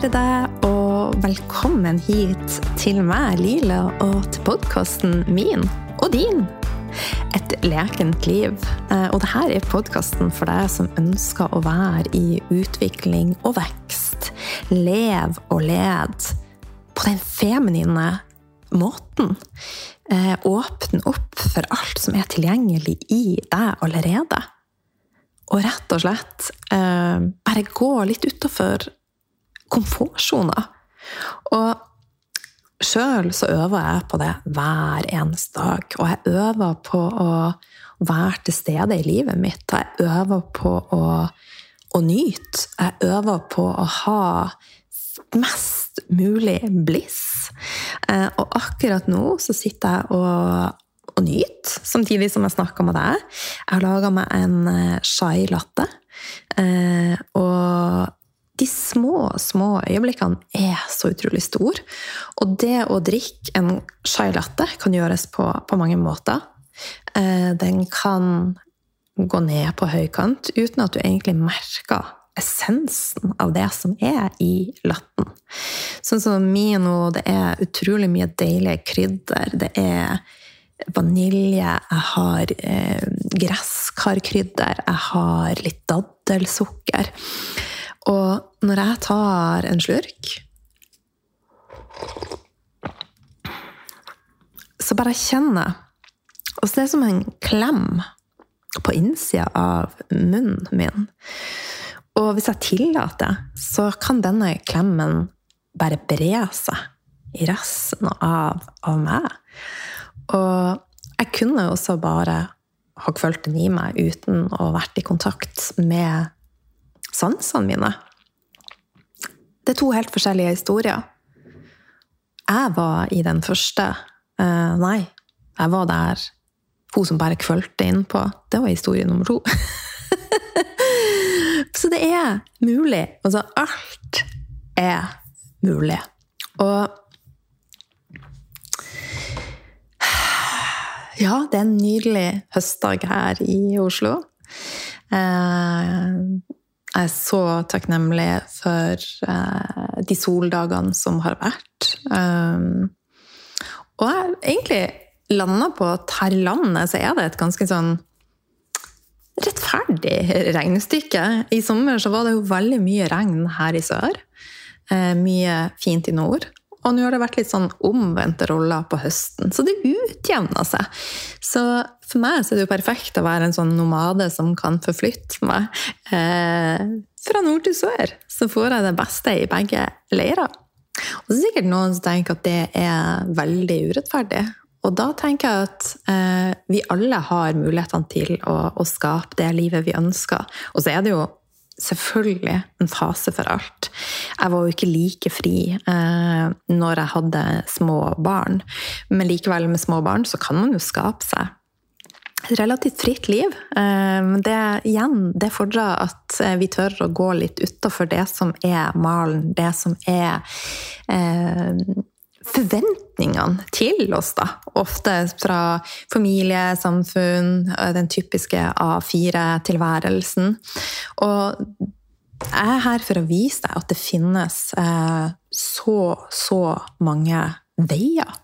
Ære deg, og velkommen hit til meg, Lila, og til podkasten min og din. Et lekent liv. Eh, og dette er podkasten for deg som ønsker å være i utvikling og vekst. Lev og led på den feminine måten. Eh, åpne opp for alt som er tilgjengelig i deg allerede. Og rett og slett eh, bare gå litt utafor komfortsona. Og Sjøl så øver jeg på det hver eneste dag. Og jeg øver på å være til stede i livet mitt. Jeg øver på å, å nyte. Jeg øver på å ha mest mulig bliss. Eh, og akkurat nå så sitter jeg og, og nyter, samtidig som jeg snakker med deg. Jeg har laga meg en eh, chai latte. Eh, og de små, små øyeblikkene er så utrolig store. Og det å drikke en chai latte kan gjøres på, på mange måter. Eh, den kan gå ned på høykant uten at du egentlig merker essensen av det som er i latten. Sånn som min nå, det er utrolig mye deilige krydder. Det er vanilje, jeg har eh, gresskarkrydder, jeg har litt daddelsukker. Og når jeg tar en slurk Så bare kjenner Og det er som en klem på innsida av munnen min. Og hvis jeg tillater, så kan denne klemmen bare bre seg i resten av, av meg. Og jeg kunne også bare ha kvelt den i meg uten å ha vært i kontakt med sansene mine. Det er to helt forskjellige historier. Jeg var i den første. Uh, nei, jeg var der hun som bare kvølte innpå. Det var historie nummer to. Så det er mulig. Altså, alt er mulig. Og Ja, det er en nydelig høstdag her i Oslo. Uh, jeg er så takknemlig for uh, de soldagene som har vært. Um, og jeg har egentlig landa på at her i landet så er det et ganske sånn rettferdig regnestykke. I sommer så var det jo veldig mye regn her i sør. Uh, mye fint i nord. Og nå har det vært litt sånn omvendte roller på høsten, så det utjevner seg. Så for meg så er det jo perfekt å være en sånn nomade som kan forflytte meg eh, fra nord til sør. Så får jeg det beste i begge leirer. Og så er det sikkert noen som tenker at det er veldig urettferdig. Og da tenker jeg at eh, vi alle har mulighetene til å, å skape det livet vi ønsker. Og så er det jo selvfølgelig en fase for alt. Jeg var jo ikke like fri eh, når jeg hadde små barn, men likevel med små barn så kan man jo skape seg et relativt fritt liv. Eh, men det, igjen, det fordrer at eh, vi tør å gå litt utafor det som er malen, det som er eh, forventningene til oss, da. Ofte fra familie, samfunn, den typiske A4-tilværelsen. Og jeg er her for å vise deg at det finnes eh, så, så mange veier.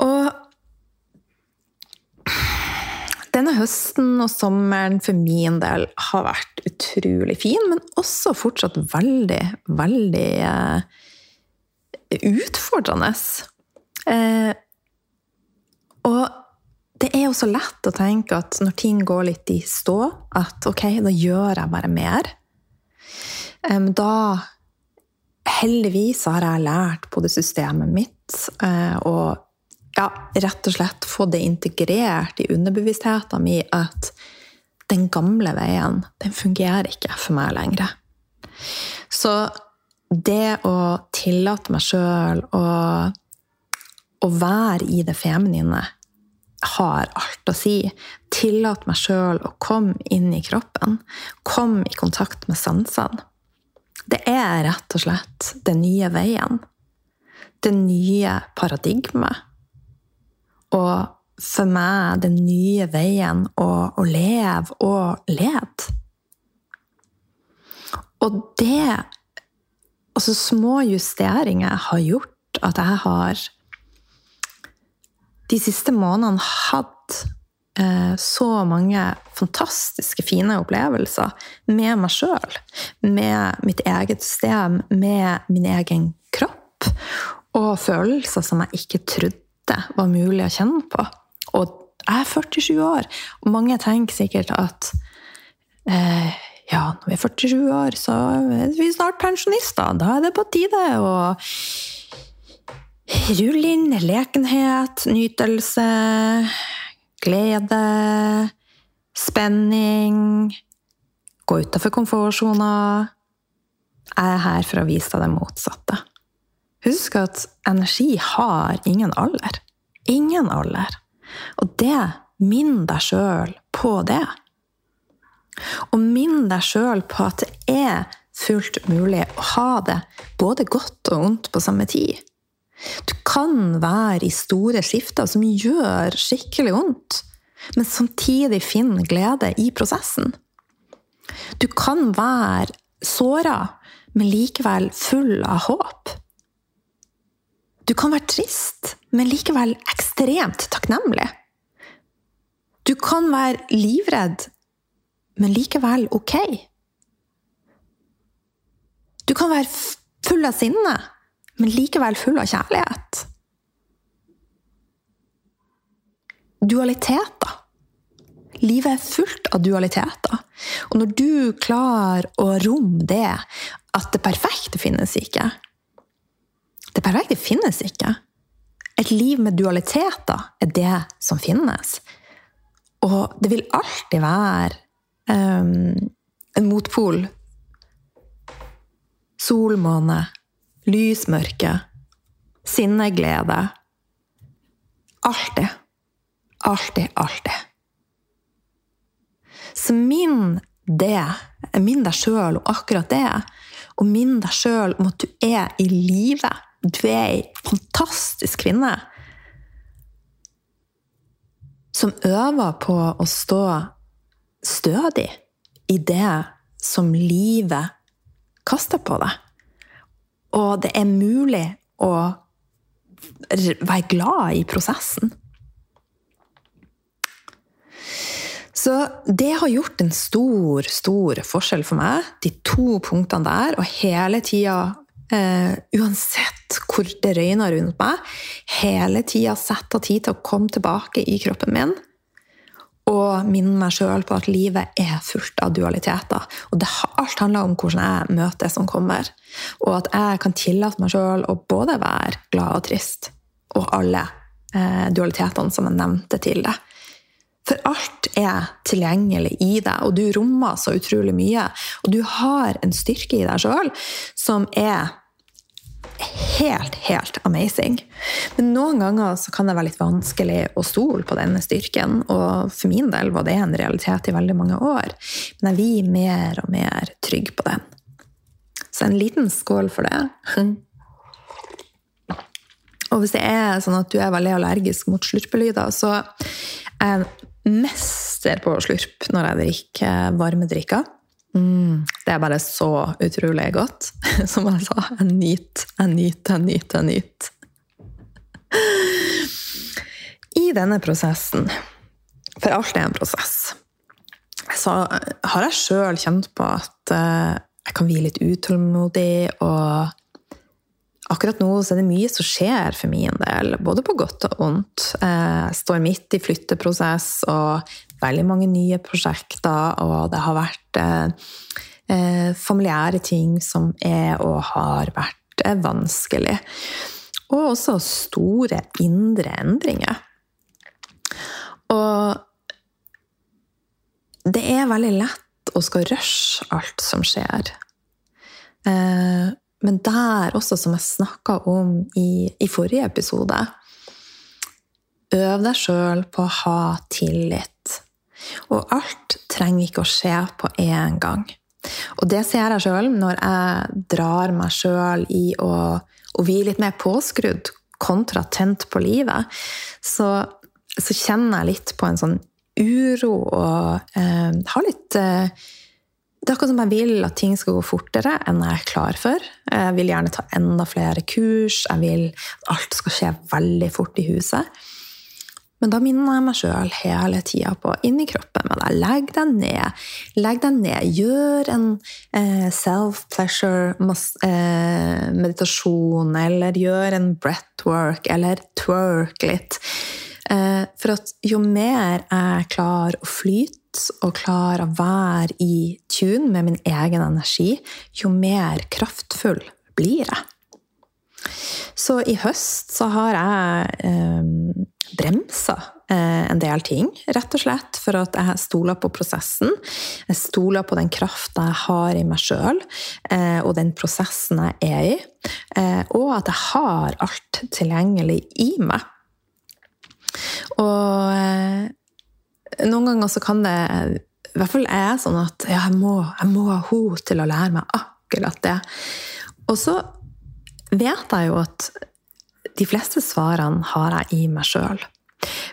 Og denne høsten og sommeren for min del har vært utrolig fin, men også fortsatt veldig, veldig eh, utfordrende. Eh, og det er jo så lett å tenke at når ting går litt i stå, at ok, da gjør jeg bare mer. Eh, da Heldigvis har jeg lært på det systemet mitt eh, og ja, rett og slett få det integrert i underbevisstheten min at den gamle veien, den fungerer ikke for meg lenger. Så det å tillate meg sjøl å, å være i det feminine har alt å si. Tillate meg sjøl å komme inn i kroppen. Komme i kontakt med sansene. Det er rett og slett den nye veien. Det nye paradigmet. Og for meg den nye veien å, å leve og lede. Og det Altså små justeringer har gjort at jeg har de siste månedene hatt eh, så mange fantastiske, fine opplevelser med meg sjøl. Med mitt eget system, med min egen kropp. Og følelser som jeg ikke trodde var mulig å kjenne på. Og jeg er 47 år, og mange tenker sikkert at eh, ja, når vi er 47 år, så er vi snart pensjonister. Da er det på tide å rulle inn lekenhet, nytelse, glede, spenning. Gå utafor komfortsona. Jeg er her for å vise deg det motsatte. Husk at energi har ingen alder. Ingen alder. Og det Minn deg sjøl på det. Og minn deg sjøl på at det er fullt mulig å ha det både godt og vondt på samme tid. Du kan være i store skifter som gjør skikkelig vondt, men samtidig finne glede i prosessen. Du kan være såra, men likevel full av håp. Du kan være trist, men likevel ekstremt takknemlig. Du kan være livredd, men likevel ok. Du kan være full av sinne, men likevel full av kjærlighet. Dualiteter. Livet er fullt av dualiteter. Og når du klarer å romme det, at det perfekte finnes ikke Det perfekte finnes ikke. Et liv med dualiteter er det som finnes. Og det vil alltid være um, en motpol. Solmåne, lysmørke, sinneglede. Alltid. Alltid, alltid. Så minn det. Minn deg sjøl om akkurat det. Og minn deg sjøl om at du er i live. Du er ei fantastisk kvinne som øver på å stå stødig i det som livet kaster på deg. Og det er mulig å være glad i prosessen. Så det har gjort en stor, stor forskjell for meg, de to punktene der, og hele tida Uh, uansett hvor det røyner rundt meg, hele tida sette av tid til å komme tilbake i kroppen min og minne meg sjøl på at livet er fullt av dualiteter. Og det, alt handler om hvordan jeg møter det som kommer. Og at jeg kan tillate meg sjøl å både være glad og trist. Og alle eh, dualitetene som jeg nevnte til deg. For alt er tilgjengelig i deg, og du rommer så utrolig mye. Og du har en styrke i deg sjøl som er helt, helt amazing. Men noen ganger så kan det være litt vanskelig å stole på denne styrken, og for min del var det en realitet i veldig mange år. Men jeg blir mer og mer trygg på den. Så en liten skål for det. Og hvis det er sånn at du er veldig allergisk mot slurpelyder, så er jeg mester på å slurpe når jeg drikker varme drikker. Mm, det er bare så utrolig godt. Som jeg sa, jeg nyter, jeg nyter, jeg nyter, jeg nyter. I denne prosessen, for alt er en prosess, så har jeg sjøl kjent på at eh, jeg kan bli litt utålmodig, og akkurat nå så er det mye som skjer for min del, både på godt og vondt. Eh, jeg står midt i flytteprosess og veldig mange nye prosjekter, og det har vært eh, eh, familiære ting som er og har vært eh, vanskelig. Og også store indre endringer. Og det er veldig lett å skal rushe alt som skjer. Eh, men der også, som jeg snakka om i, i forrige episode Øv deg sjøl på å ha tillit og alt trenger ikke å skje på én gang. Og det ser jeg sjøl når jeg drar meg sjøl i å, å bli litt mer påskrudd kontra tent på livet. Så, så, kjenner jeg litt på en sånn uro og eh, har litt eh, det er akkurat som jeg vil at ting skal gå fortere enn jeg er klar for. Jeg vil gjerne ta enda flere kurs. Jeg vil at alt skal skje veldig fort i huset. Men da minner jeg meg sjøl hele tida på inn i kroppen med deg. Legg deg ned. Legg deg ned. Gjør en eh, self-pleasure eh, eller gjør en breathwork, eller twerk litt. Eh, for at jo mer jeg klarer å flyte og klarer å være i tune med min egen energi, jo mer kraftfull blir jeg. Så i høst så har jeg eh, bremsa eh, en del ting, rett og slett for at jeg stoler på prosessen. Jeg stoler på den krafta jeg har i meg sjøl, eh, og den prosessen jeg er i. Eh, og at jeg har alt tilgjengelig i meg. Og noen ganger så kan det I hvert fall er sånn at ja, jeg, må, jeg må ha henne til å lære meg akkurat det. Og så vet jeg jo at de fleste svarene har jeg i meg sjøl.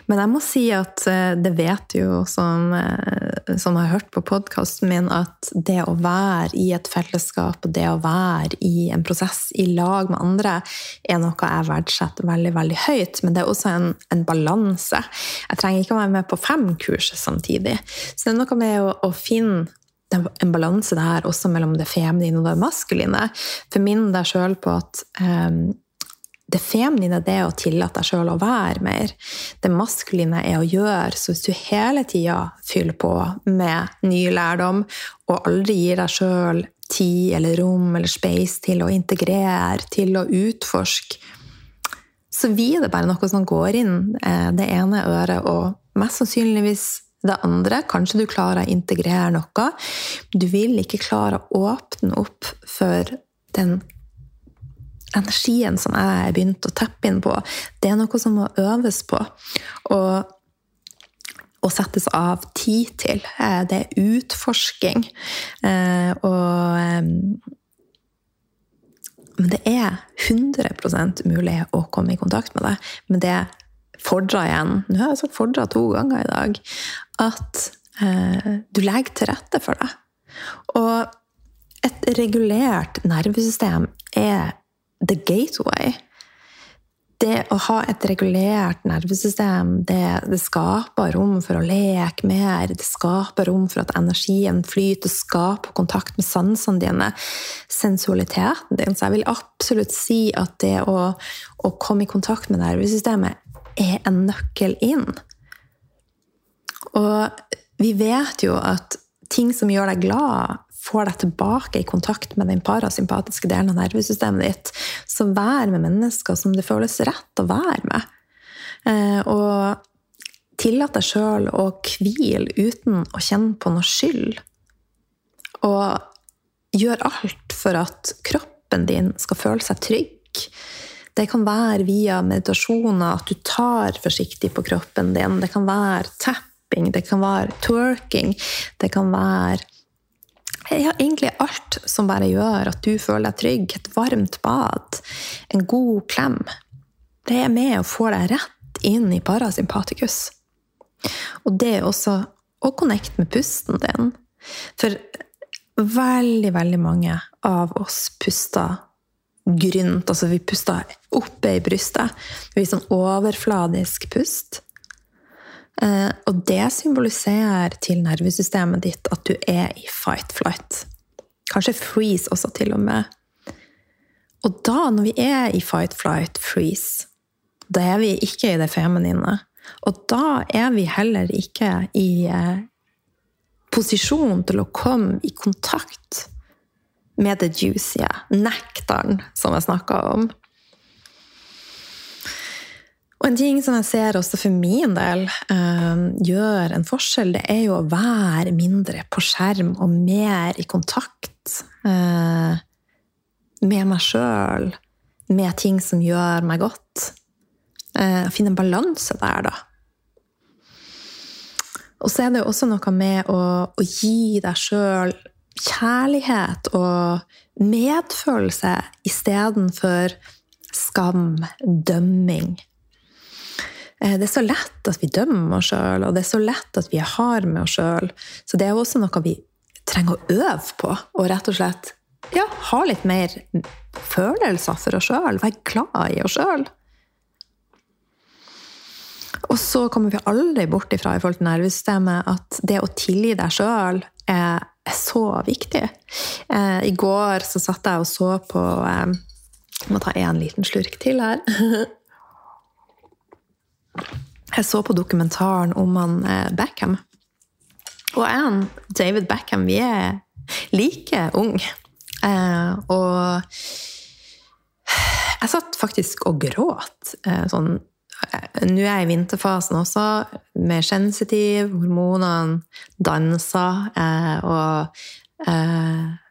Men jeg må si at eh, det vet jo, som, eh, som har hørt på podkasten min, at det å være i et fellesskap og det å være i en prosess i lag med andre, er noe jeg verdsetter veldig veldig høyt. Men det er også en, en balanse. Jeg trenger ikke å være med på fem kurs samtidig. Så det er noe med å, å finne en balanse der også mellom det feminine og det maskuline. For min del sjøl på at um, det feminine det er å tillate deg sjøl å være mer. Det maskuline er å gjøre. Så hvis du hele tida fyller på med ny lærdom, og aldri gir deg sjøl tid eller rom eller space til å integrere, til å utforske, så blir det bare noe som går inn eh, det ene øret, og mest sannsynligvis det andre. Kanskje du klarer å integrere noe. Du vil ikke klare å åpne opp for den energien som jeg har begynt å tappe inn på, det er noe som må øves på. Og, og settes av tid til. Eh, det er utforsking. Eh, og eh, Men det er 100% mulig å komme i kontakt med det. Men det fordrer igjen Nå har jeg sagt fordra to ganger i dag. At du legger til rette for det. Og et regulert nervesystem er the gateway. Det å ha et regulert nervesystem, det, det, skaper rom for å leke mer. Det skaper rom for at energien flyter, skaper kontakt med sansene dine, sensualiteten din. Så jeg vil absolutt si at det å, å komme i kontakt med nervesystemet er en nøkkel inn. Og vi vet jo at ting som gjør deg glad, får deg tilbake i kontakt med den parasympatiske delen av nervesystemet ditt. Så vær med mennesker som det føles rett å være med. Eh, og tillat deg sjøl å hvile uten å kjenne på noe skyld. Og gjør alt for at kroppen din skal føle seg trygg. Det kan være via meditasjoner, at du tar forsiktig på kroppen din. Det kan være tapping, det kan være twerking, det kan være ja, egentlig alt som bare gjør at du føler deg trygg. Et varmt bad, en god klem. Det er med å få deg rett inn i parasympatikus. Og det er også å connecte med pusten din. For veldig, veldig mange av oss puster grynt. Altså vi puster oppe i brystet. Vi er sånn overfladisk pust. Eh, og det symboliserer til nervesystemet ditt at du er i fight-flight. Kanskje freeze også, til og med. Og da, når vi er i fight-flight-freeze, da er vi ikke i det feminine. Og da er vi heller ikke i eh, posisjon til å komme i kontakt med det juicy, nektaren, som jeg snakka om. Og en ting som jeg ser også for min del uh, gjør en forskjell, det er jo å være mindre på skjerm og mer i kontakt uh, med meg sjøl, med ting som gjør meg godt. Uh, finne en balanse der, da. Og så er det jo også noe med å, å gi deg sjøl kjærlighet og medfølelse istedenfor skam, dømming det er så lett at vi dømmer oss sjøl, og det er så lett at vi er harde med oss sjøl. Så det er også noe vi trenger å øve på. Og rett og slett ja, ha litt mer følelser for oss sjøl. Være glad i oss sjøl. Og så kommer vi aldri bort ifra i forhold til nervesystemet at det å tilgi deg sjøl er, så viktig. Eh, I går så satt jeg og så på eh, Jeg må ta en liten slurk til her. Jeg så på dokumentaren om han eh, Beckham. Og jeg og David Beckham vi er like unge. Eh, og jeg satt faktisk og gråt eh, sånn nå er jeg i vinterfasen også, mer sensitiv, hormonene danser. Og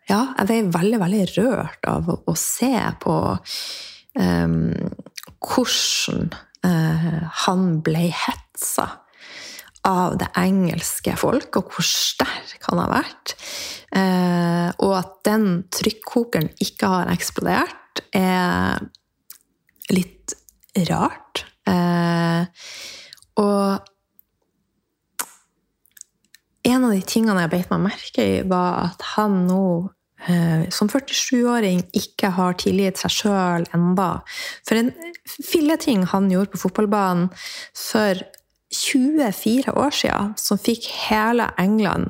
ja, jeg ble veldig, veldig rørt av å, se på eh, hvordan han ble hetsa av det engelske folk, og hvor sterk han har vært. Eh, og at den trykkokeren ikke har eksplodert, er litt rart. Eh, og en av de tingene jeg beit meg merke i, var at han nå eh, som 47-åring ikke har tilgitt seg sjøl enda. For en filleting han gjorde på fotballbanen for 24 år siden, som fikk hele England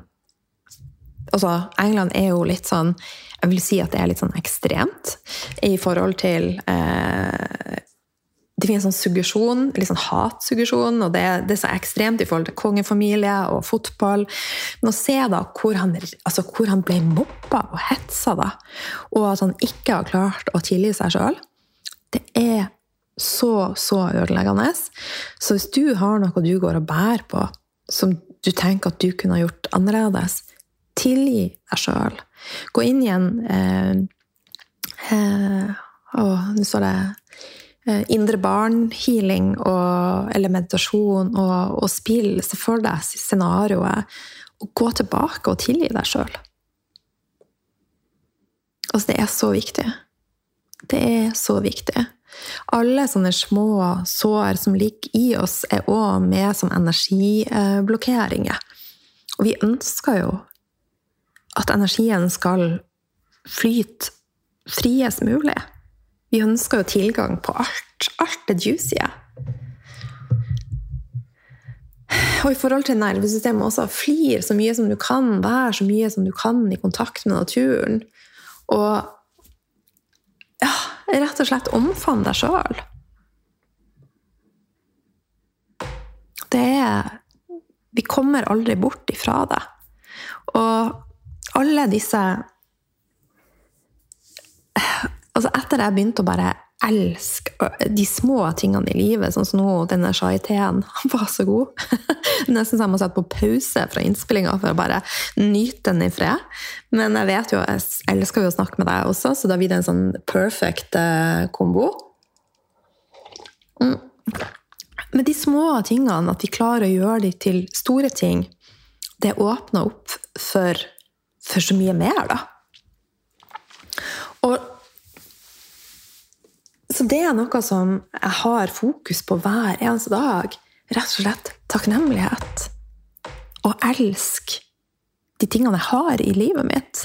Altså, England er jo litt sånn Jeg vil si at det er litt sånn ekstremt i forhold til eh, det finnes sånn suggesjon, litt sånn hatsuggesjon, og det, det, er så ekstremt i forhold til kongefamilie og fotball. Men å se da hvor han, altså hvor han ble mobba og hetsa, da, og at han ikke har klart å tilgi seg sjøl, det er så, så ødeleggende. Så hvis du har noe du går og bærer på, som du tenker at du kunne ha gjort annerledes, tilgi deg sjøl. Gå inn i en eh, eh, Å, nå står det Eh, indre barn-healing eller meditasjon og, og spill. Se for deg scenarioet. Og gå tilbake og tilgi deg sjøl. Altså, det er så viktig. Det er så viktig. Alle sånne små sår som ligger i oss, er òg med som energiblokkeringer. Og vi ønsker jo at energien skal flyte friest mulig. Vi ønsker jo tilgang på alt. Alt det juicy. Og i forhold til nervesystemet også, flir så mye som du kan, vær så mye som du kan i kontakt med naturen. Og ja, rett og slett omfavn deg sjøl. Det er Vi kommer aldri bort ifra det. Og alle disse altså Etter jeg begynte å bare elske de små tingene i livet, sånn som nå denne chai-teen var så god Nesten så jeg må sette på pause fra innspillinga for å bare nyte den i fred. Men jeg vet jo, jeg elsker jo å snakke med deg også, så da blir det en sånn perfect eh, kombo. Mm. Men de små tingene, at vi klarer å gjøre de til store ting, det åpner opp for, for så mye mer, da. Og så det er noe som jeg har fokus på hver eneste dag. Rett og slett takknemlighet. Og elsk de tingene jeg har i livet mitt.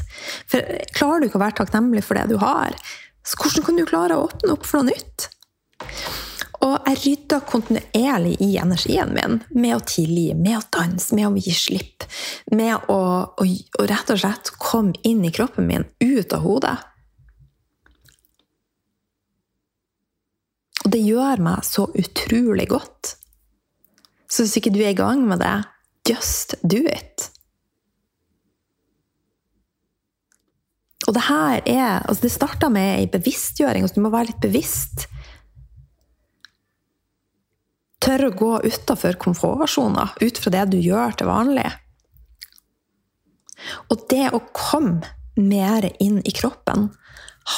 For klarer du ikke å være takknemlig for det du har, så hvordan kan du klare å åpne opp for noe nytt? Og jeg rydder kontinuerlig i energien min med å tilgi, med å danse, med å gi slipp. Med å, å, å rett og slett komme inn i kroppen min, ut av hodet. Og det gjør meg så utrolig godt. Så hvis ikke du er i gang med det, just do it. Og det her er altså Det starta med ei bevisstgjøring. Altså du må være litt bevisst. Tørre å gå utafor komfortsoner, ut fra det du gjør til vanlig. Og det å komme mer inn i kroppen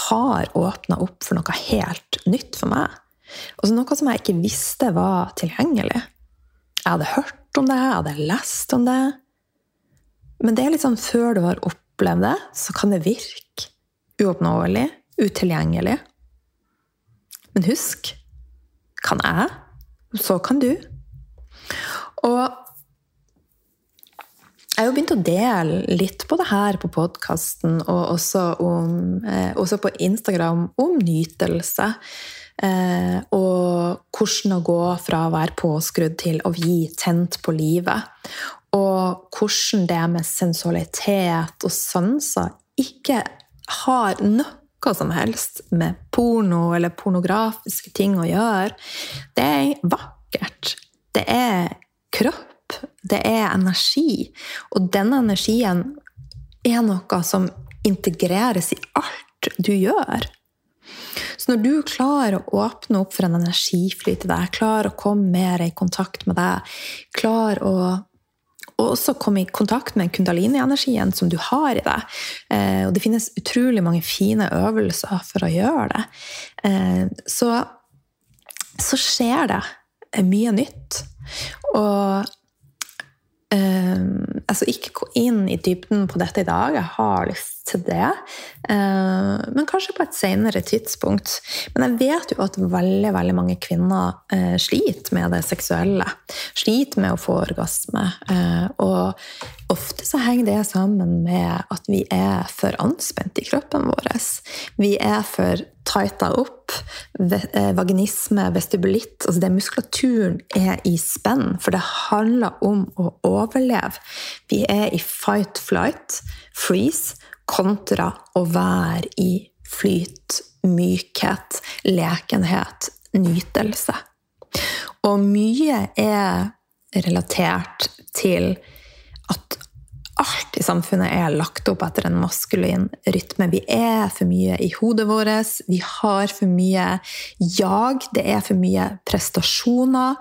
har åpna opp for noe helt nytt for meg. Og så noe som jeg ikke visste var tilgjengelig. Jeg hadde hørt om det, jeg hadde lest om det. Men det er litt sånn før du har opplevd det, så kan det virke uoppnåelig, utilgjengelig. Men husk kan jeg, så kan du. Og jeg har jo begynt å dele litt på det her på podkasten, og også, om, eh, også, på Instagram, om nytelse. Eh, og hvordan å gå fra å være påskrudd til å gi tent på livet. Og hvordan det med sensualitet og sanser ikke har noe som helst med porno eller pornografiske ting å gjøre. Det er vakkert. Det er kropp det er energi. Og denne energien er noe som integreres i alt du gjør. Så når du klarer å åpne opp for en energiflyt i deg, klarer å komme mer i kontakt med deg, klarer å og også komme i kontakt med kundalini-energien som du har i deg. Eh, og det finnes utrolig mange fine øvelser for å gjøre det. Eh, så, så skjer det mye nytt. Og Uh, altså ikke gå inn i dybden på dette i dag, jeg har lyst til det. Uh, men kanskje på et senere tidspunkt. Men jeg vet jo at veldig veldig mange kvinner uh, sliter med det seksuelle. Sliter med å få orgasme. og ofte så henger det sammen med at vi er for anspent i kroppen vår. Vi er for tighta opp. Eh, vaginisme, vestibulitt altså det Muskulaturen er i spenn, for det handler om å overleve. Vi er i fight, flight, freeze, kontra å være i flyt, mykhet, lekenhet, nytelse. Og mye er relatert til at alt i samfunnet er lagt opp etter en maskulin rytme. Vi er for mye i hodet vårt, vi har for mye jag, det er for mye prestasjoner,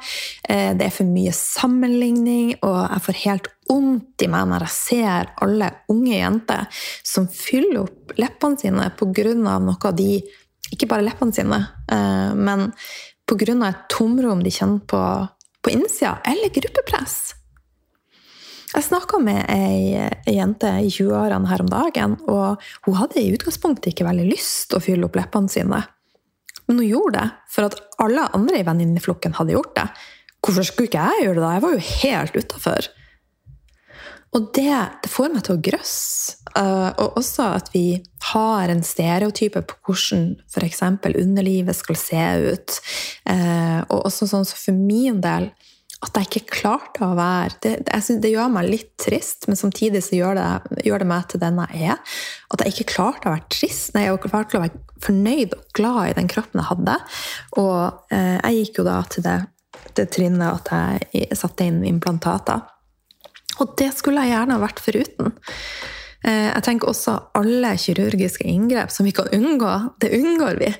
eh, det er for mye sammenligning, og jeg får helt vondt i meg når jeg ser alle unge jenter som fyller opp leppene sine pga. noe av de Ikke bare leppene sine, eh, men pga. et tomrom de kjenner på på innsida, eller gruppepress. Jeg snakka med ei, jente i 20-årene her om dagen, og hun hadde i utgangspunktet ikke veldig lyst til å fylle opp leppene sine. Men hun gjorde det, for at alle andre i venninneflokken hadde gjort det. Hvorfor skulle ikke jeg gjøre det da? Jeg var jo helt utafor. Og det, det, får meg til å grøsse. Uh, og også at vi har en stereotype på hvordan f.eks. underlivet skal se ut. Uh, og også sånn så for min del at jeg ikke klarte å være det, det, det, gjør meg litt trist, men samtidig så gjør det, gjør det, meg til den jeg er. At jeg ikke klarte å være trist, nei, jeg klarte å være fornøyd og glad i den kroppen jeg hadde. Og eh, jeg gikk jo da til det, det trinnet at jeg satte inn implantater. Og det skulle jeg gjerne vært foruten. Eh, jeg tenker også alle kirurgiske inngrep som vi kan unngå, det unngår vi.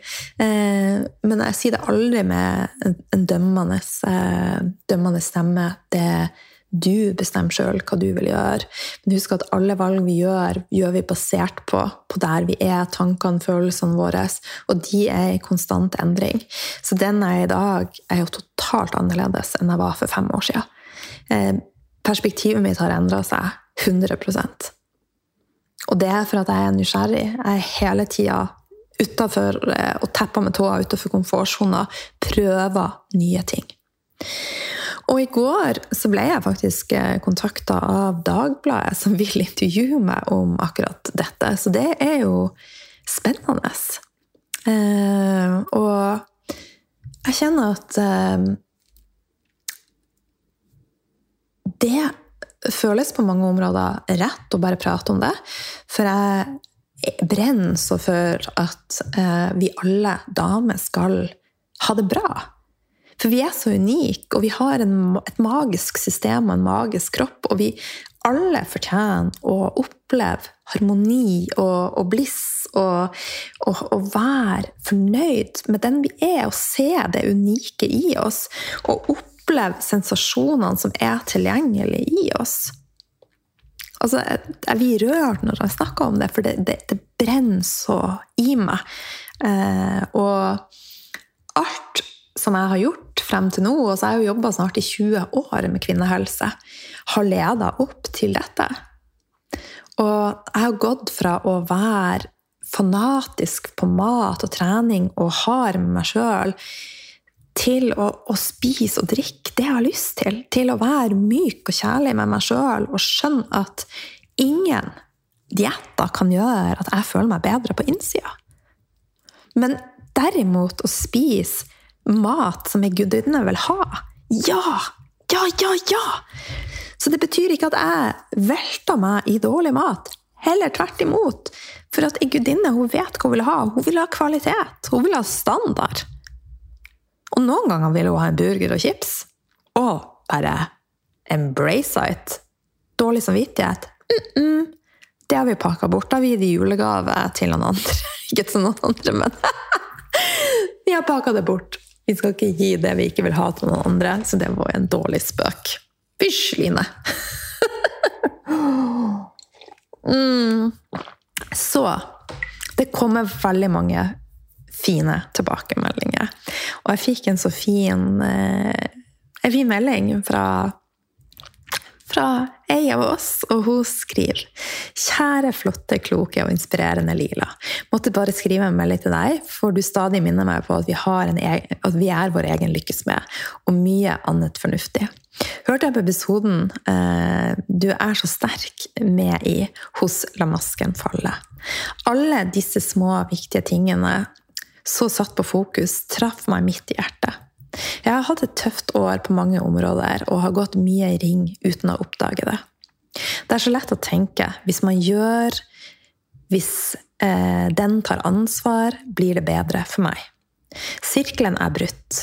Eh, men jeg sier det aldri med en dømmende, eh, dømmende stemme. Det du bestemmer sjøl hva du vil gjøre. Men husk at alle valg vi gjør, gjør vi basert på, på der vi er, tankene, følelsene våre. Og de er i konstant endring. Så den jeg er i dag, er jo totalt annerledes enn jeg var for fem år siden. Perspektivet mitt har endra seg 100 og det er for at jeg er nysgjerrig. Jeg er hele tida utafor eh, og tepper med tåa utafor komfortsona, prøver nye ting. Og i går så ble jeg faktisk eh, kontakta av Dagbladet, som vil intervjue meg om akkurat dette. Så det er jo spennende. Eh, og jeg kjenner at eh, det føles på mange områder rett å bare prate om det. For jeg brenner så for at eh, vi alle damer skal ha det bra. For vi er så unike, og vi har en, et magisk system og en magisk kropp. Og vi alle fortjener å oppleve harmoni og, og bliss og, og, og, være fornøyd med den vi er, og se det unike i oss. Og oppleve oppleve sensasjonene som er tilgjengelige i oss. Altså, jeg blir rørt når jeg snakker om det, for det, det, det brenner så i meg. Eh, og alt som jeg har gjort frem til nå, og så har jeg jo jobba snart i 20 år med kvinnehelse, har leda opp til dette. Og jeg har gått fra å være fanatisk på mat og trening og hard med meg sjøl, til å, å, spise og drikke det jeg har lyst til. Til å være myk og kjærlig med meg sjøl og skjønne at ingen dietter kan gjøre at jeg føler meg bedre på innsida. Men derimot å spise mat som ei gudinne vil ha Ja! Ja, ja, ja! Så det betyr ikke at jeg velter meg i dårlig mat. Heller tvert imot. For at ei gudinne hun vet hva hun vil ha. Hun vil ha kvalitet. Hun vil ha standard. Og noen ganger vil hun ha en burger og chips. Og bare embrace it. Dårlig samvittighet. Mm -mm. Det har vi pakka bort. Da har vi gitt julegave til noen andre. Ikke til noen andre, men Vi har pakka det bort. Vi skal ikke gi det vi ikke vil ha til noen andre, så det var en dårlig spøk. Fysj, Line! mm. Så det kommer veldig mange fine tilbakemeldinger. Og jeg fikk en så fin, eh, en fin melding fra, fra ei av oss, og hun skriver Kjære, flotte, kloke og inspirerende Lila. Måtte bare skrive en melding til deg, for du stadig minner meg på at vi, egen, at vi er vår egen lykkesmed, og mye annet fornuftig. Hørte jeg på episoden eh, du er så sterk med i hos La masken falle. Alle disse små, viktige tingene så satt på fokus, traff meg midt i hjertet. Jeg har hatt et tøft år på mange områder og har gått mye i ring uten å oppdage det. Det er så lett å tenke hvis man gjør Hvis eh, den tar ansvar, blir det bedre for meg. Sirkelen er brutt,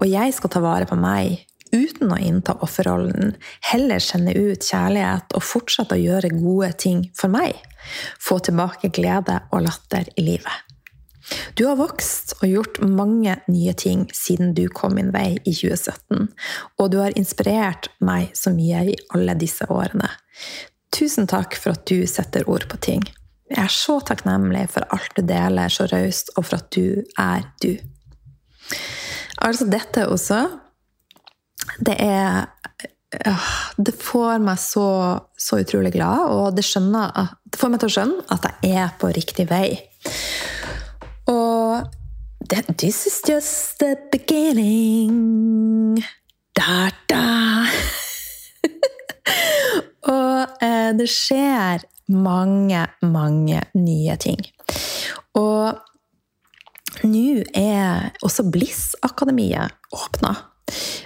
og jeg skal ta vare på meg uten å innta offerrollen, heller kjenne ut kjærlighet og fortsette å gjøre gode ting for meg. Få tilbake glede og latter i livet. Du har vokst og gjort mange nye ting siden du kom min vei i 2017, og du har inspirert meg så mye i alle disse årene. Tusen takk for at du setter ord på ting. Jeg er så takknemlig for alt du deler så raust, og for at du er du. Altså, dette også Det er Det får meg så, så utrolig glad, og det, skjønner, det får meg til å skjønne at jeg er på riktig vei. This is just the beginning. Da, da. og eh, det skjer mange, mange nye ting. Og nå er også Bliss-akademiet åpna.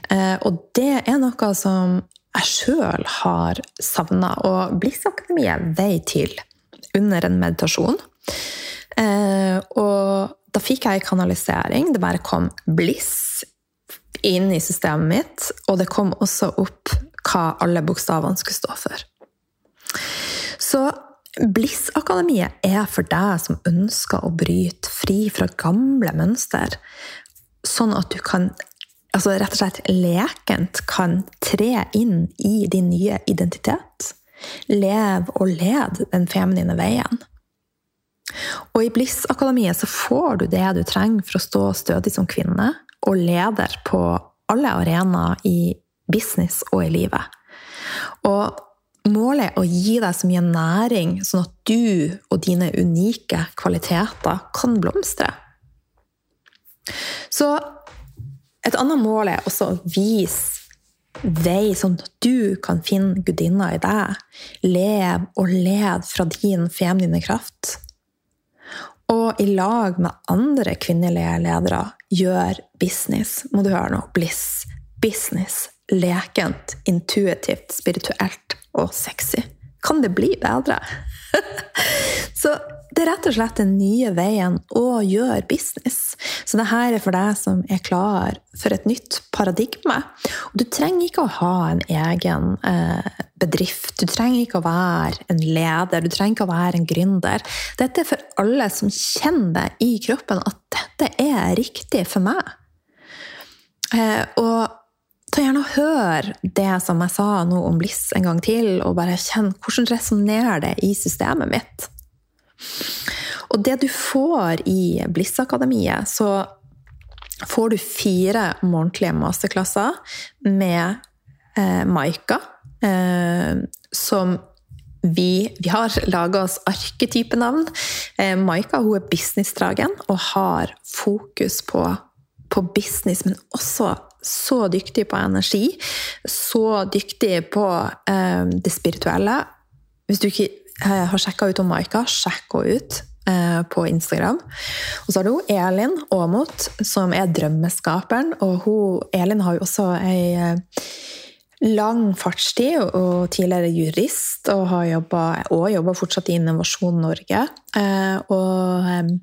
Eh, og det er noe som jeg sjøl har savna. Og Bliss-akademiet vei til under en meditasjon. Eh, og da fikk jeg kanalisering. Det bare kom bliss inn i systemet mitt, og det kom også opp hva alle bokstavene skulle stå for. Så Bliss-akademiet er for deg som ønsker å bryte fri fra gamle mønster, sånn at du kan altså rett og slett lekent kan tre inn i din nye identitet. Lev og led den feminine veien. Og i Bliss-akademiet så får du det du trenger for å stå stødig som kvinne og leder på alle arenaer i business og i livet. Og målet er å gi deg så mye næring, sånn at du og dine unike kvaliteter kan blomstre. Så et annet mål er også å vise vei, sånn at du kan finne gudinna i deg. Lev og led fra din feminine kraft og i lag med andre kvinnelige ledere gjør business. Må du høre nå. Bliss. Business. Lekent, intuitivt, spirituelt og sexy. Kan det bli bedre? Så det er rett og slett den nye veien å gjøre business. Så det her er for deg som er klar for et nytt paradigme. Og du trenger ikke å ha en egen eh, bedrift. Du trenger ikke å være en leder. Du trenger ikke å være en gründer. Dette er for alle som kjenner det i kroppen at dette er riktig for meg. Eh, og ta gjerne og hør det som jeg sa nå om Bliss en gang til, og bare kjenn hvordan resonnerer det i systemet mitt. Og det du får i Bliss-akademiet, så får du fire månedlige masterklasser med eh, Maika, eh, som vi, vi, har laga oss arketypenavn. Eh, Maika hun er businessdragen og har fokus på, på business, men også så dyktig på energi. Så dyktig på eh, det spirituelle. Hvis du ikke eh, har sjekka ut om Maika, sjekk henne ut eh, på Instagram. Og så har du Elin Aamodt, som er drømmeskaperen. Og hun, Elin har jo også ei eh, lang fartstid og tidligere jurist, og har jobber fortsatt i Innovasjon Norge. Eh, og eh,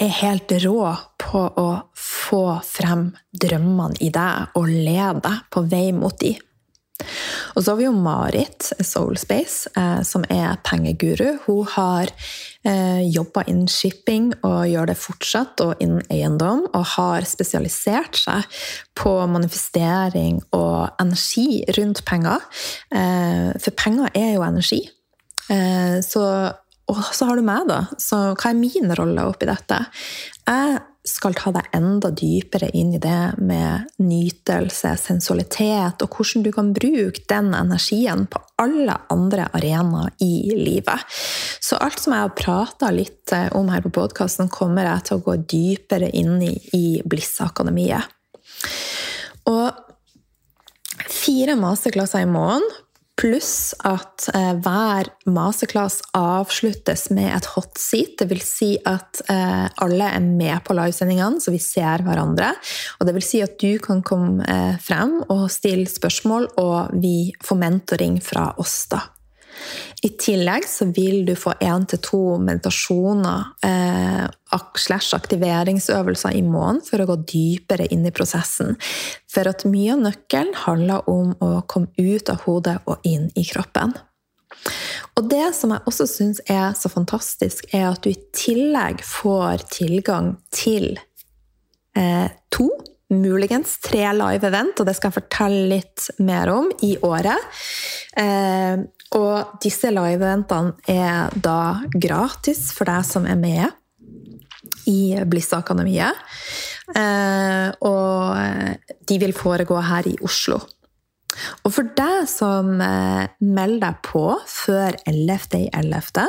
er helt rå på å få frem drømmene i deg og lede deg på vei mot de. Og så har vi jo Marit Soulspace, eh, som er pengeguru. Hun har eh, jobba innen shipping og gjør det fortsatt, og innen eiendom. Og har spesialisert seg på manifestering og energi rundt penger. Eh, for penger er jo energi. Eh, så og så har du meg, da. Så hva er min rolle oppi dette? Jeg skal ta deg enda dypere inn i det med nytelse, sensualitet, og hvordan du kan bruke den energien på alle andre arenaer i livet. Så alt som jeg har prata litt eh, om her på podkasten, kommer jeg til å gå dypere inn i i Bliss-akademiet. Og fire masterklasser i måneden Pluss at eh, hver masterclass avsluttes med et hot seat. Det vil si at eh, alle er med på livesendingene, så vi ser hverandre. Og det vil si at du kan komme eh, frem og stille spørsmål, og vi får mentoring fra oss, da. I tillegg så vil du få én til to meditasjoner eh, slash aktiveringsøvelser i måneden for å gå dypere inn i prosessen. For at mye av nøkkelen handler om å komme ut av hodet og inn i kroppen. Og det som jeg også syns er så fantastisk, er at du i tillegg får tilgang til eh, to muligens tre live event, og det skal jeg fortelle litt mer om i året. Eh, og disse live-eventene er da gratis for deg som er med i Bliss-akademiet. Eh, og de vil foregå her i Oslo. Og for deg som eh, melder deg på før 11.11.,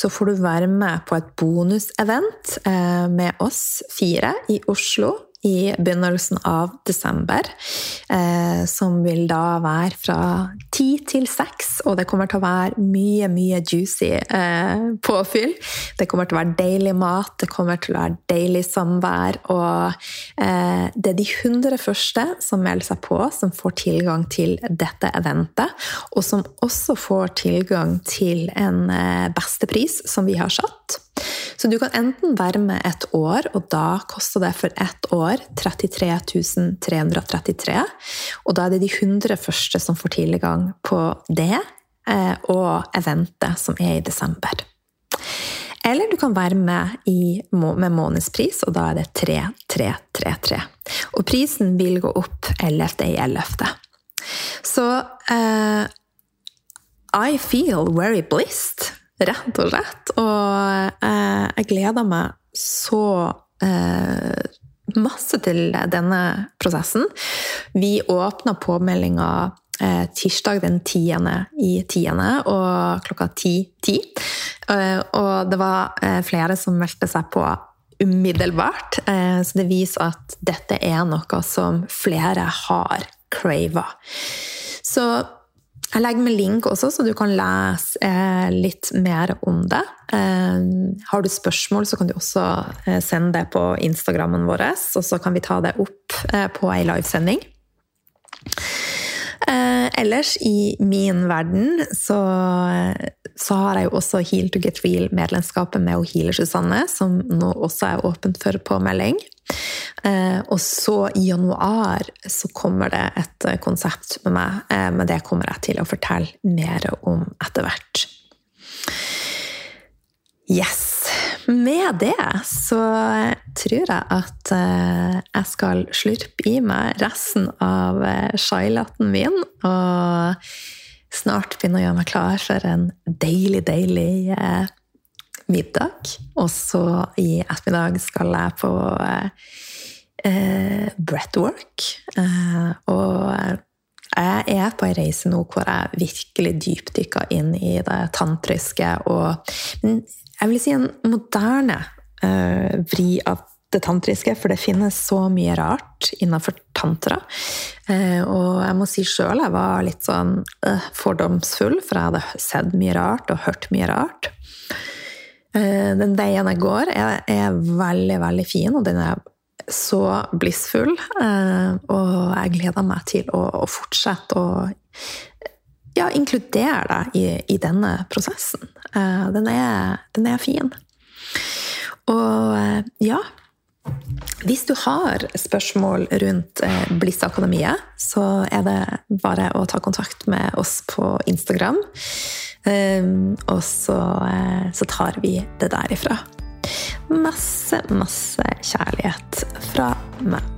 så får du være med på et bonusevent med oss fire i Oslo i begynnelsen av desember. Eh, som vil da være fra ti til seks, og det kommer til å være mye, mye juicy eh, påfyll. Det kommer til å være deilig mat, det kommer til å være deilig samvær. Og eh, det er de 100 første som melder seg på, som får tilgang til dette eventet. Og som også får tilgang til en eh, bestepris som vi har satt. Så du kan enten være med et år, og da koster det for ett år 33 333. Og da er det de 100 første som får tilgang på det, eh, og eventet som er i desember. Eller du kan være med i, med månedspris, og da er det 3333. Og prisen vil gå opp 11.11. Så uh, I feel very blissed rett og slett. Og eh, jeg gleder meg så eh, masse til denne prosessen. Vi åpna påmeldinga eh, tirsdag den 10. i 10. og klokka 10.10. 10. Eh, og det var eh, flere som meldte seg på umiddelbart. Eh, så det viser at dette er noe som flere har crava. Så jeg legger med link også, så du kan lese eh, litt mer om det. Eh, har du spørsmål, så kan du også eh, sende det på Instagrammen vår, og så kan vi ta det opp på ei livesending. Ellers, i min verden, så, så, har jeg jo også Heal to get real-medlemskapet med Healer Susanne, som nå også er åpent for påmelding. Eh, og så i januar så kommer det et konsept med meg, eh, men det kommer jeg til å fortelle mer om etter hvert. Yes. Med det så tror jeg at jeg skal slurpe i meg resten av chai-latten min. Og snart begynne å gjøre meg klar for en deilig, deilig middag. Og så i ettermiddag skal jeg på eh, breathwork. Eh, og jeg er på ei reise nå hvor jeg virkelig dypdykker inn i det tantriske og jeg vil si en moderne eh, vri av det tantriske, for det finnes så mye rart innenfor tantra. Eh, og jeg må si sjøl jeg var litt sånn uh, fordomsfull, for jeg hadde sett mye rart og hørt mye rart. Eh, den veien jeg går, er, er, veldig, veldig fin, og den er så blissfull. Eh, og jeg gleder meg til å, å fortsette å ja, inkludere deg i, i, denne prosessen. Eh, den er, den er fin. Og ja hvis du har spørsmål rundt Bliss-akademiet, så er det bare å ta kontakt med oss på Instagram. Og så, så tar vi det derifra. Masse, masse kjærlighet fra meg.